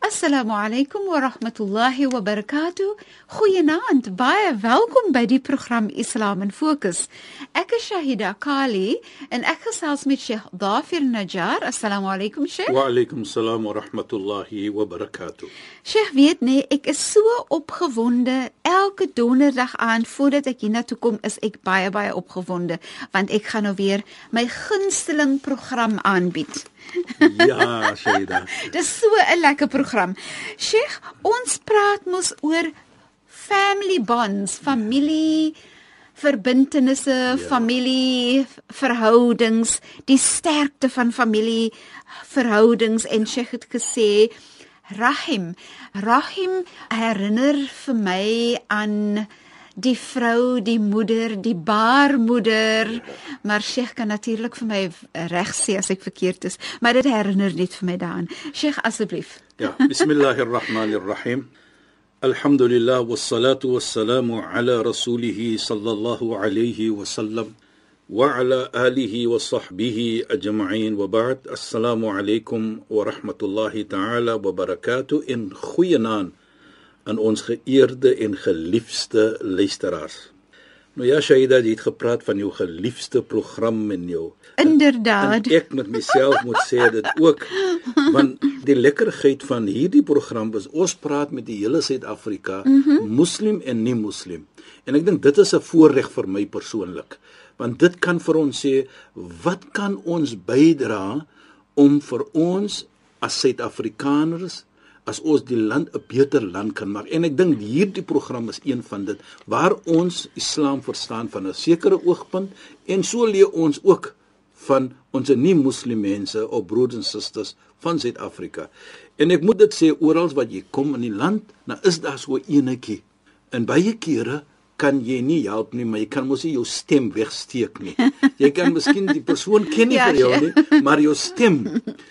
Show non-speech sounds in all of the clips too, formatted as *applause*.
Assalamu alaykum wa rahmatullahi wa barakatuh. Goeienaand, baie welkom by die program Islam in Fokus. Ek is Shahida Kali en ek gesels met Sheikh Dafir Najjar. Assalamu alaykum Sheikh. Wa alaykum salaam wa rahmatullahi wa barakatuh. Sheikh weet nee, ek is so opgewonde. Elke donderdag aan voordat ek hiernatoe kom, is ek baie baie opgewonde want ek gaan nou weer my gunsteling program aanbied. Ja, Shaida. *laughs* Dis so 'n lekker program. Sheikh, ons praat mos oor family bonds, familie verbintenisse, ja. familie verhoudings, die sterkte van familie verhoudings en Sheikh het gesê Rahim. Rahim herinner vir my aan die vrou, die moeder, die baarmoeder. Maar Sheikh kan natuurlik vir my reg sê as ek verkeerd is, maar dit herinner net vir my daaraan. Sheikh asseblief. Ja, bismillahirrahmanirrahim. Alhamdulillah wassalatu wassalamu ala rasulih sallallahu alayhi wa sallam wa ala alihi wa sahbihi ajma'in wa ba'd. Assalamu alaykum wa rahmatullahi ta'ala wa barakatuh in goeie naam aan ons geëerde en geliefde luisteraars. Nou ja, Shaida, jy het gepraat van jou geliefde program en jou Inderdaad. En ek met myself moet sê dit ook want die lekkerheid van hierdie program is ons praat met die hele Suid-Afrika, mm -hmm. moslim en nie moslim. En ek dink dit is 'n voorreg vir my persoonlik want dit kan vir ons sê wat kan ons bydra om vir ons as Suid-Afrikaners as ons die land 'n beter land kan maak. En ek dink hierdie program is een van dit waar ons Islam verstaan van 'n sekere oogpunt en so leer ons ook van ons nie moslim mense of broers en susters van Suid-Afrika. En ek moet dit sê oral wat jy kom in die land, nou is daar so enetjie. En baie kere kan jy nie help nie, maar jy kan mos nie jou stem wegsteek nie. Jy kan miskien die persoon ken nie ja, vir jou nie, maar jou stem,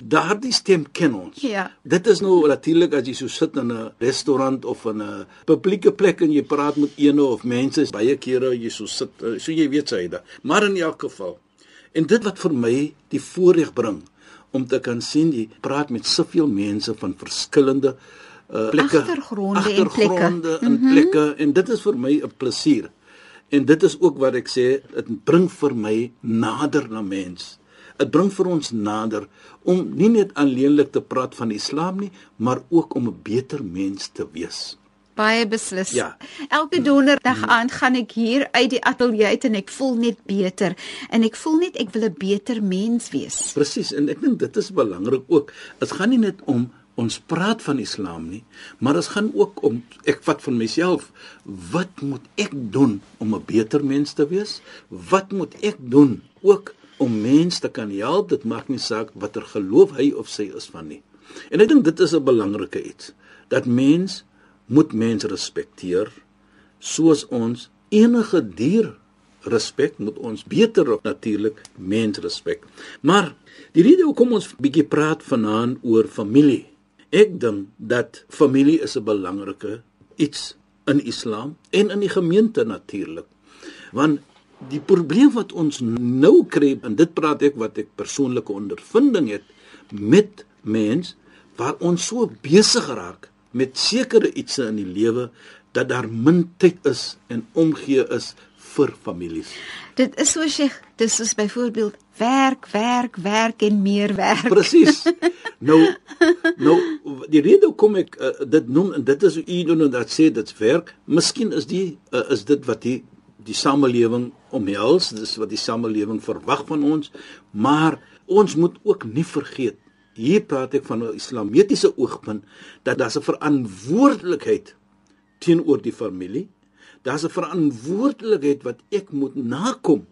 daardie stem ken ons. Ja. Dit is nou natuurlik as jy so sit in 'n restaurant of in 'n publieke plek en jy praat met een of mense, baie kere jy so sit, eh, so jy weet sy da. Maar in elk geval. En dit wat vir my die voorreg bring om te kan sien jy praat met soveel mense van verskillende uh, plekke agtergronde, agtergronde en plekke, en, plekke mm -hmm. en dit is vir my 'n plesier. En dit is ook wat ek sê, dit bring vir my nader na mens. Dit bring vir ons nader om nie net alleenlik te praat van Islam nie, maar ook om 'n beter mens te wees. Baie beslis. Ja. Elke donderdag mm. aand gaan ek hier uit die ateljee uit en ek voel net beter en ek voel net ek wil 'n beter mens wees. Presies en ek dink dit is belangrik ook. Dit gaan nie net om ons praat van Islam nie, maar dit gaan ook om ek vat van myself, wat moet ek doen om 'n beter mens te wees? Wat moet ek doen ook om mense te kan help? Dit maak nie saak watter geloof hy of sy is van nie. En ek dink dit is 'n belangrike iets dat mens moet mense respekteer soos ons enige dier respek moet ons beter op natuurlik mens respek. Maar die rede hoekom ons bietjie praat vanaand oor familie Ek dink dat familie is 'n belangrike iets in Islam en in die gemeente natuurlik. Want die probleem wat ons nou kry en dit praat ek wat ek persoonlike ondervinding het met mens waar ons so besig raak met sekere iets in die lewe dat daar min tyd is en omgee is vir families. Dit is so sê, dis is byvoorbeeld werk, werk, werk en meer werk. Presies. *laughs* Nou nou die rede hoekom ek uh, dit noem en dit is u doen en dat sê dit's werk, miskien is die uh, is dit wat die die samelewing omhels, dis wat die samelewing verwag van ons, maar ons moet ook nie vergeet hier praat ek van 'n islamitiese oogpunt dat daar 'n verantwoordelikheid teenoor die familie Daar's 'n verantwoordelikheid wat ek moet nakom.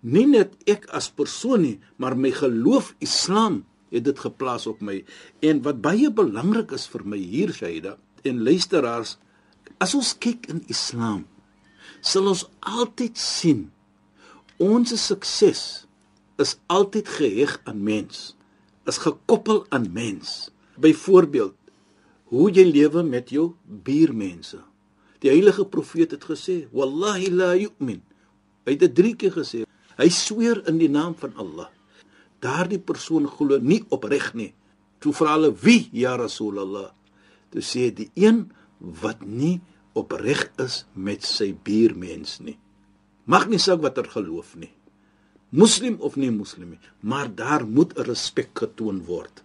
Nie net ek as persoon nie, maar my geloof Islam het dit geplaas op my. En wat baie belangrik is vir my hier Shaida en luisteraars, as ons kyk in Islam, sal ons altyd sien ons sukses is altyd geheg aan mens, is gekoppel aan mens. Byvoorbeeld, hoe jy lewe met jou buurmense. Die heilige profeet het gesê, "Wallahi la yu'min." Hy het dit 3 keer gesê. Hy sweer in die naam van Allah. Daardie persoon glo nie opreg nie. Toe vra hulle, "Wie, ja Rasulullah?" Toe sê die een wat nie opreg is met sy buurmens nie. Mag nie saak watter geloof nie. Moslim of nie moslim nie, maar daar moet 'n respek getoon word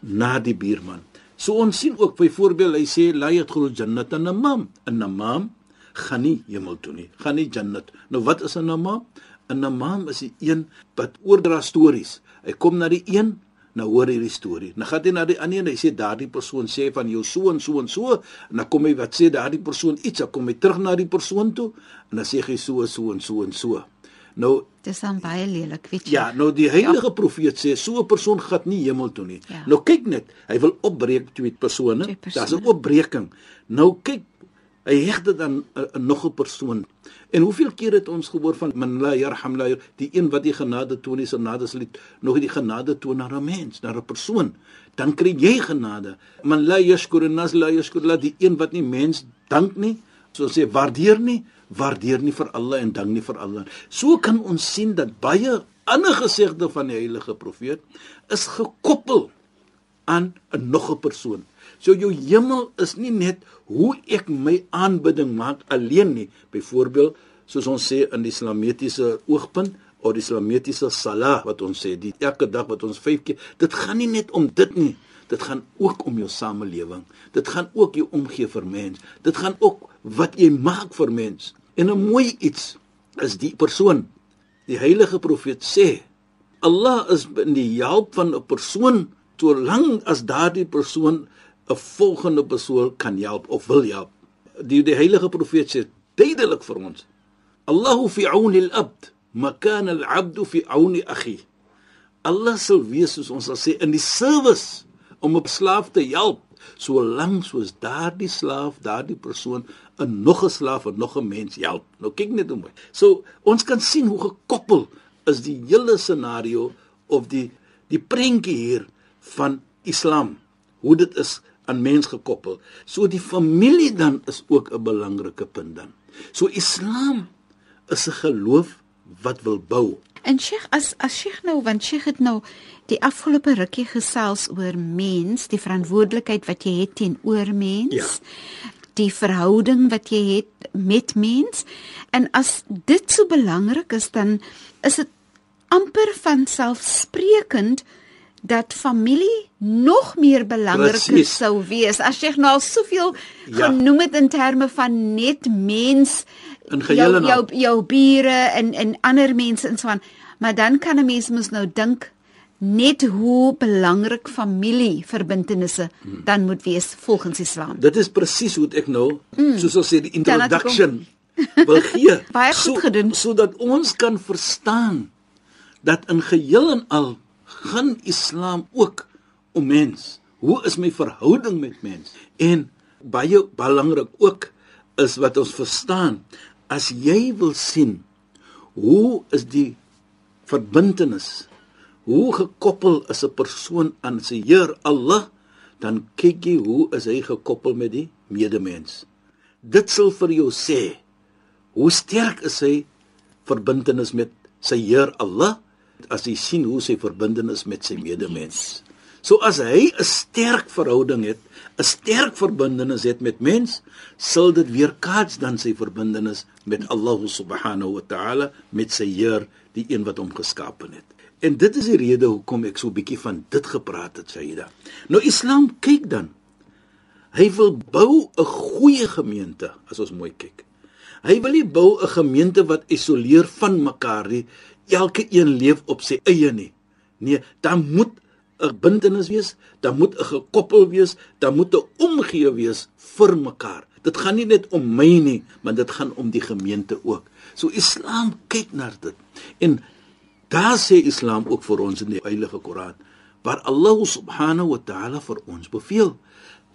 na die buurman. So ons sien ook byvoorbeeld hy sê la yadkhulu jannata namam. 'n Namam gaan nie hemel toe nie. Gaan nie jannat. Nou wat is 'n namam? 'n Namam is die een wat oordra stories. Hy kom na die een Nou hoor hierdie storie. Nou gaan hy na die ander en hy sê daardie persoon sê van jou so en so en so en dan kom hy wat sê daardie persoon iets, dan kom hy terug na die persoon toe en dan sê hy so so en so en so. Nou Dis dan baie lelik, weet jy. Ja, nou die heilige ja. profeet sê so 'n persoon gaan nie hemel toe nie. Ja. Nou kyk net, hy wil opbreek twee persone. Twee persone. Daar's 'n opbreking. Nou kyk, hy heg dit aan 'n nog 'n persoon. En hoeveel keer het ons gehoor van man la yarham la die een wat die genade toon is, genade sal nog die genade toon na 'n mens, na 'n persoon. Dan kry jy genade. Man la yashkur nas la yashkur la die een wat nie mens dank nie, so sê waardeer nie, waardeer nie vir Allah en dank nie vir Allah. So kan ons sien dat baie ander gesegde van die heilige profeet is gekoppel aan 'n nog 'n persoon. So jou hemel is nie net hoe ek my aanbidding maak alleen nie. Byvoorbeeld, soos ons sê in die islamitiese oogpunt of die islamitiese salah wat ons sê, die elke dag wat ons 5 keer, dit gaan nie net om dit nie. Dit gaan ook om jou samelewing. Dit gaan ook jou omgee vir mens. Dit gaan ook wat jy maak vir mens. En 'n mooi iets is die persoon. Die heilige profeet sê Allah is in die hulp van 'n persoon solank as daardie persoon 'n volgende persoon kan help of wil help. Die die heilige profeet sê duidelik vir ons. Allahu fi auni al-abd, ma kana al-abd fi auni akhi. Allah sal wees soos ons sal sê in die service om 'n slaaf te help solank soos daardie slaaf, daardie persoon 'n nog 'n slaaf en nog 'n mens help. Nou kyk net hoe mooi. So ons kan sien hoe gekoppel is die hele scenario of die die prentjie hier van Islam. Hoe dit is aan mens gekoppel. So die familie dan is ook 'n belangrike punt dan. So Islam is 'n geloof wat wil bou. En Sheikh as as Sheikh nou want Sheikh het nou die afgelope rukkie gesels oor mens, die verantwoordelikheid wat jy het teenoor mens. Ja. Die verhouding wat jy het met mens en as dit so belangrik is dan is dit amper van selfsprekend dat familie nog meer belangriker Precies. sou wees as jy nou al soveel Ja. genoem het in terme van net mens In geheel jou en jou, al. jou bure en en ander mense en so aan maar dan kan 'n mens mos nou dink net hoe belangrik familieverbintenisse Hmm. dan moet wees volgens Islam. Dit is presies hoe ek nou, mm. soos ons sê die introduction *laughs* wil gee. *laughs* Baie goed gedoen. Sodat ons kan verstaan dat in geheel en al gaan Islam ook om mens. Hoe is my verhouding met mens? En baie belangrik ook is wat ons verstaan as jy wil sien hoe is die verbintenis hoe gekoppel is 'n persoon aan sy Heer Allah dan kyk jy hoe is hy gekoppel met die medemens. Dit sal vir jou sê hoe sterk is hy verbintenis met sy Heer Allah as jy sien hoe sy verbintenis met sy medemens so as hy 'n sterk verhouding het 'n sterk verbintenis het met mens sal dit weerkaats dan sy verbintenis met Allah subhanahu wa ta'ala met sy Heer die een wat hom geskaap het En dit is die rede hoekom ek so 'n bietjie van dit gepraat het, Saida. Nou Islam kyk dan. Hy wil bou 'n goeie gemeente, as ons mooi kyk. Hy wil nie bou 'n gemeente wat isoleer van mekaar nie. Elke een leef op sy eie nie. Nee, daar moet 'n bintenis wees, daar moet 'n gekoppel wees, daar moet 'n omgee wees vir mekaar. Dit gaan nie net om my nie, maar dit gaan om die gemeente ook. So Islam kyk na dit. En daar sê Islam ook vir ons in die Heilige Koran waar Allah subhanahu wa ta'ala vir ons beveel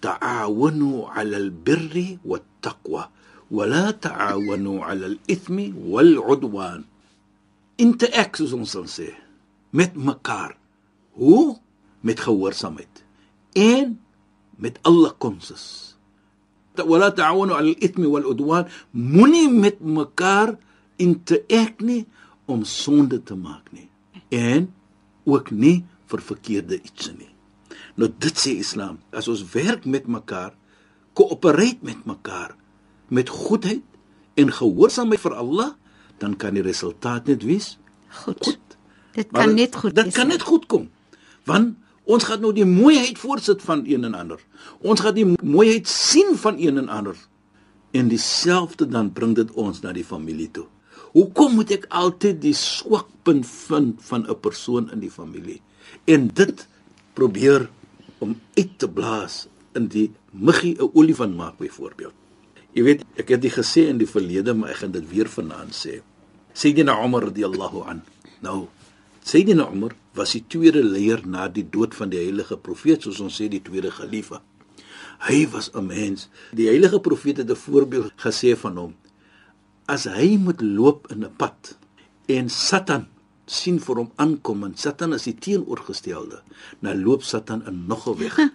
ta'awunu 'alal birri wat taqwa wa la ta'awunu 'alal ithmi wal 'udwan. Interact soos ons sal sê met mekaar. Hoe? Met gehoorsaamheid en met alle konses. Wala ta'awunu 'alal ithmi wal 'udwan. Moenie met mekaar interact nie om sonde te maak nie. En ook nie vir verkeerde iets nie. Nou dit sê Islam, as ons werk met mekaar, koöpereer met mekaar met goedheid en gehoorsaamheid vir Allah, dan kan die resultaat net wees Goed. goed. Dit Maar kan net goed Dit wees. kan net goed kom. Want ons gaan nou die mooiheid voorsit van een en ander. Ons gaan die mooiheid sien van een en ander. En dieselfde dan bring dit ons na die familie toe. Hoekom moet ek altyd die swakpunt vind van 'n persoon in die familie? En dit probeer om uit te blaas in die muggie 'n olifant maak byvoorbeeld. Jy weet, ek het dit gesê in die verlede, maar ek gaan dit weer vanaand sê. Sayyidina Umar radhiyallahu an. Nou, Sayyidina Umar was die tweede leier na die dood van die heilige profeet, soos ons sê die tweede khalifa. Hy was 'n mens. Die heilige profeet het 'n voorbeeld gesê van hom. As hy moet loop in 'n pad en Satan sien vir hom aankom en Satan is die teenoorgestelde, dan loop Satan in nog 'n weg. *laughs*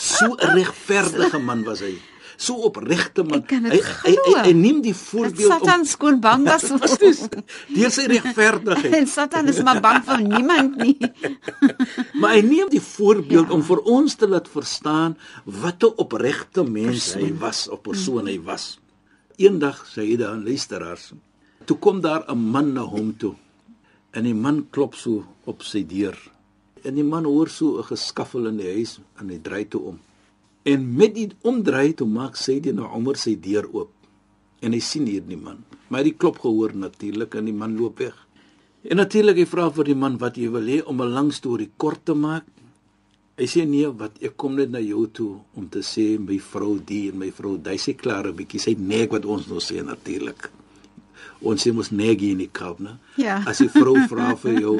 So 'n regverdige man was hy. So opregte man. Hy, hy, hy, hy neem die voorbeeld Satan skoon bang was. *laughs* Deur sy regverdigheid. En *laughs* Satan is maar bang vir niemand nie. *laughs* Maar hy neem die voorbeeld ja. om vir ons te laat verstaan wat 'n opregte mens persoon. hy was, of persoon hy was. Eendag sê hy daar luisteraars, toe kom daar 'n man na hom toe. En die man klop so op sy deur. En die man hoor so 'n geskaffel in die huis en hy draai toe om. En met die omdraai toe maak sy die na Omar sy deur oop. En hy sien hierdie man. Maar hy klop gehoor natuurlik en die man loop weg. En natuurlik hy vra vir die man wat jy wil hê om 'n lang storie kort te maak. Hy sê nee, wat ek kom net na jou toe om te sê my vrou die en my vrou, hy sê klaar 'n bietjie, sy nek wat ons nou sê natuurlik. Ons sê mos nek hier in die Kaap, né? Ja. *laughs* As die vrou vra vir jou,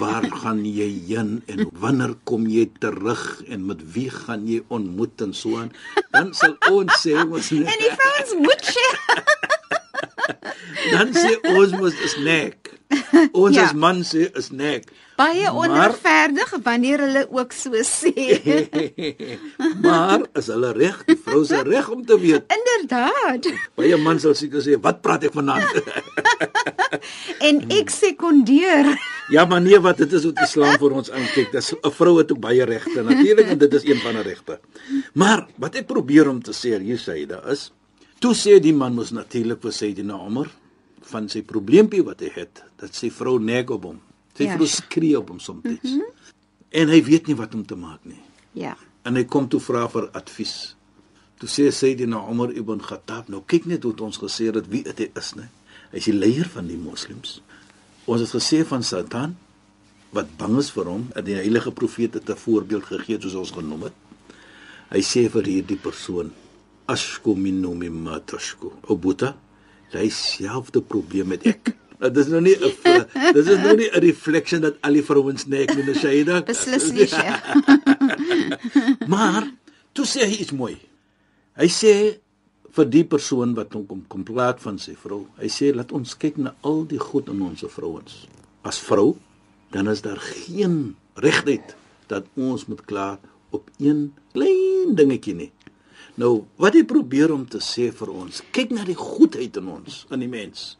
waar gaan jy heen en wanneer kom jy terug en met wie gaan jy ontmoet en so aan, dan sal ons sê ons En die vrouens moet sê. *laughs* dan sê ons mos is nek. *laughs* Ons Ja. as man sê is nek. Baie onregverdig wanneer hulle ook so sê. *laughs* maar is hulle reg? Die vrou se reg om te weet. *laughs* Inderdaad. Baie man sal seker sê, "Wat praat ek vanaand?" En ek sekondeer. ja, maar nee, wat dit is wat Islam vir ons aankyk. Dis 'n vrou het ook baie regte natuurlik en dit is een van die regte. Maar wat ek probeer om te sê hier sê daar is, toe sê die man mos natuurlik vir Sayyidina Umar van sy probleempie wat hy het, dat sy vrou neg op hom. Sy Ja. vrou skree op hom soms. Mm -hmm. En hy weet nie wat om te maak nie. Ja. En hy kom toe vra vir advies. Toe sê Sayyidina Umar ibn Khattab, nou kyk net hoe het ons gesê dat wie dit is, né? Hy is die leier van die moslems. Ons het gesê van Satan wat bang is vir hom, en die heilige profeet het 'n voorbeeld gegee soos ons genoem het. Hy sê vir hierdie persoon, ashku minnu mimma tashku. O Boeta, hy selfde probleem met ek. *laughs* Nou, dis nou nie 'n dis is nou nie 'n reflection dat al die vrouens nek nie, Shaida. Beslis *laughs* nie, Sheikh. *laughs* Maar toe sê hy iets mooi. Hy sê vir die persoon wat hom kom kom praat van sy vrou. Hy sê laat ons kyk na al die goed in ons vrouens. As vrou, dan is daar geen regheid dat ons moet klaar op een klein dingetjie nie. Nou, wat hy probeer om te sê vir ons, kyk na die goedheid in ons, in die mens.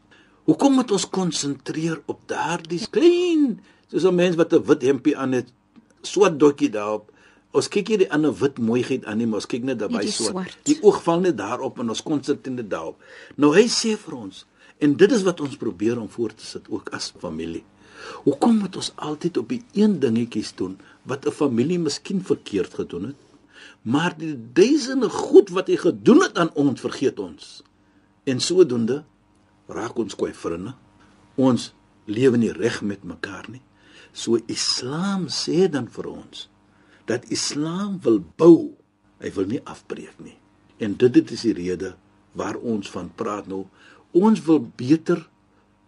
Hoekom moet ons konsentreer op daardie klein, soos 'n mens wat 'n wit hempie aan het, swart dokkie daarop. Ons kyk hier die ander wit mooiheid aan nie, maar ons kyk net daarbey die swart. swart. Die oog val net daarop en ons konsentreer net daarop. Nou hy sê vir ons en dit is wat ons probeer om voor te sit ook as familie. Hoekom moet ons altyd op die een dingetjies doen wat 'n familie miskien verkeerd gedoen het? Maar die duisende goed wat hy gedoen het aan ons vergeet ons. En sodoende raak ons kwai vriende. Ons lewe nie reg met mekaar nie. So Islam sê dan vir ons dat Islam wil bou, hy wil nie afbreek nie. En dit dit is die rede waar ons van praat nou. Ons wil beter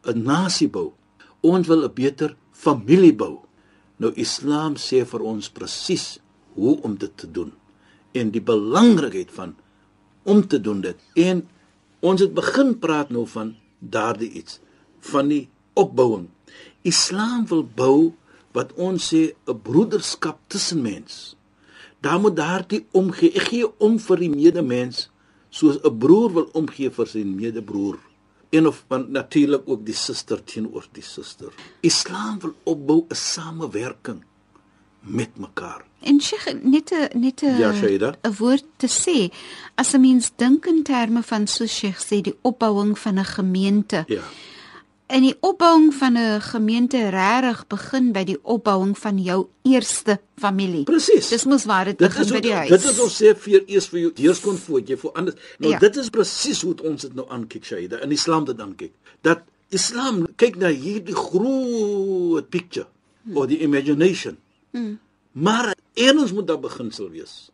'n nasie bou. Ons wil 'n beter familie bou. Nou Islam sê vir ons presies hoe om dit te doen en die belangrikheid van om te doen dit. En ons het begin praat nou van daardie iets van die opbouing. Islam wil bou wat ons sê 'n broederskap tussen mens. Daar moet daardie omgee. Ek gee om vir die medemens soos 'n broer wil omgee vir sy medebroer. En of natuurlik ook die suster teenoor die suster. Islam wil opbou 'n samewerking met mekaar. En Sheikh net 'n net 'n Ja. 'n woord te sê as 'n mens dink in terme van so Sheikh sê die opbouing van 'n gemeente. Ja. En die opbouing van 'n gemeente regtig begin by die opbouing van jou eerste familie. Presies. Dis mos waar dit Dit begin is by hoe, die huis. dit is ons sê vir eers vir jou eers kon voet jy vir anders. Nou Ja. dit is presies hoe ons dit nou aankyk Shaida in Islam dit aankyk. Dat Islam kyk na hierdie groot picture of die imagination. Hmm. Maar eers moet daar beginsel wees.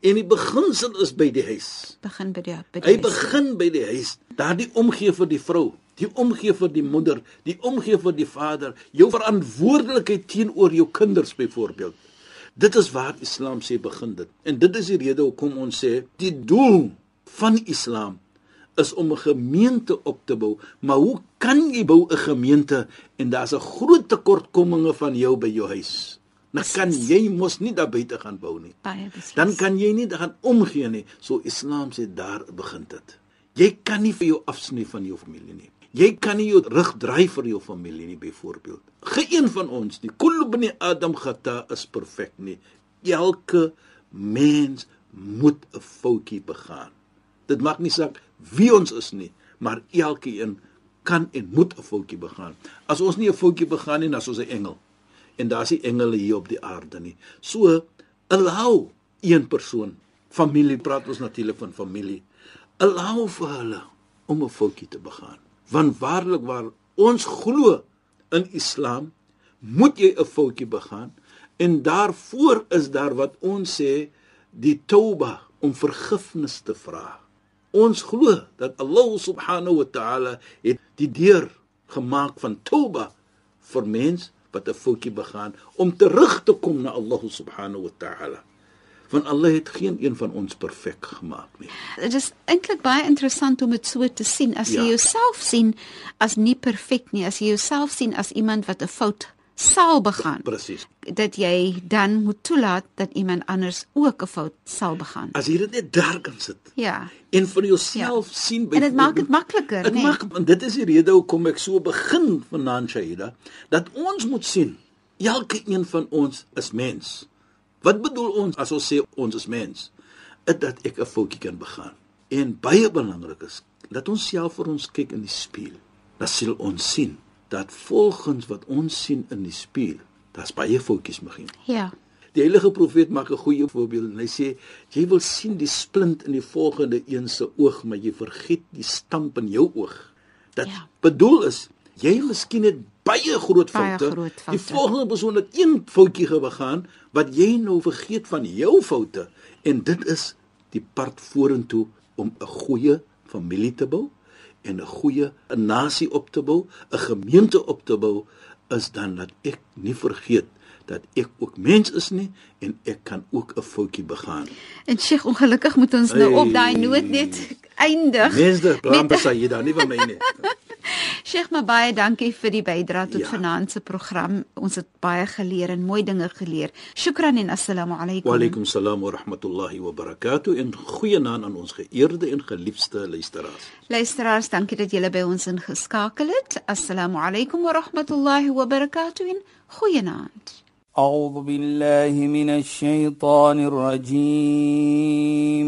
En die beginsel is by die huis. begin by die by die Hy huis. begin by die huis. Daardie omgee vir die vrou, die omgee vir die moeder, die omgee vir die vader, jou verantwoordelikheid teenoor jou kinders byvoorbeeld. Dit is waar Islam sê begin dit. En dit is die rede hoekom ons sê die doel van Islam is om 'n gemeente op te bou. Maar hoe kan jy bou 'n gemeente en daar's 'n groot tekortkominge van jou by jou huis? Dan kan jy mos nie daar buite gaan bou nie dan kan jy nie gaan omgee nie. So Islam sê daar begin dit. Jy kan nie vir jou afsny van jou familie nie. Jy kan nie jou rug draai vir jou familie nie byvoorbeeld. Geen van ons nie. Kullu bani Adam khata is perfek nie. Elke mens moet 'n foutjie begaan. Dit maak nie saak wie ons is nie, maar elkeen kan en moet 'n foutjie begaan. As ons nie 'n foutjie begaan nie, dan is ons 'n engel en daar's nie engele hier op die aarde nie. So allow een persoon, familie praat ons natuurlik van familie. Allow vir hulle om 'n foutjie te begaan. Want waarlik waar ons glo in Islam, moet jy 'n foutjie begaan en daarvoor is daar wat ons sê die tauba om vergifnis te vra. Ons glo dat Allah subhanahu wa ta'ala het die deur gemaak van tauba vir mens wat 'n foutjie begaan om terug te kom na Allah subhanahu wa ta'ala. Want Allah het geen een van ons perfek gemaak nie. Dit is eintlik baie interessant om dit so te sien as jy Ja. jouself sien as nie perfek nie, as jy jouself sien as iemand wat 'n fout sal begaan, Presies. dat jy dan moet toelaat dat iemand anders ook 'n fout sal begaan. As jy dit net daar kan sit Ja. en vir jouself ja. sien En dit maak dit makliker, Dit nê? maak want dit is die rede hoekom ek so begin vanaand Shaida dat ons moet sien elke een van ons is mens. Wat bedoel ons as ons sê ons is mens? Dit dat ek 'n foutjie kan begaan. En baie belangrik is dat ons self vir ons kyk in die spieël. Dan sal ons sien dat volgens wat ons sien in die spieël, daar's baie foutjies begin. Ja. Die heilige profeet maak 'n goeie voorbeeld en hy sê jy wil sien die splint in die volgende een se oog, maar jy vergiet die stamp in jou oog. Dat Ja. bedoel is jy miskien het baie groot Baie foute. groot foute. Die volgende persoon het een foutjie begaan wat jy nou vergeet van jou foute en dit is die pad vorentoe om 'n goeie familie te bou en 'n goeie 'n nasie op te bou, 'n gemeente op te bou is dan dat ek nie vergeet dat ek ook mens is nie en ek kan ook 'n foutjie begaan. En Sheikh, ongelukkig moet ons nou Hey. op daai noot net eindig. Mense, plan Met- besai jy dan nie van my nie. *laughs* *laughs* Sheikh, maar baie dankie vir die bydrae tot Ja. vanaand se program. Ons het baie geleer en mooi dinge geleer. Shukran en assalamu alaykum. Wa alaykum salaam wa rahmatullahi wa barakatuh en goeienaand aan ons geëerde en geliefde luisteraars. Luisteraars, dankie dat julle by ons ingeskakel het. Assalamu alaykum wa rahmatullahi wa barakatuh. en Goeienaand. أعوذ بالله من الشيطان الرجيم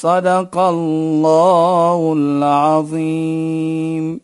صدق الله العظيم.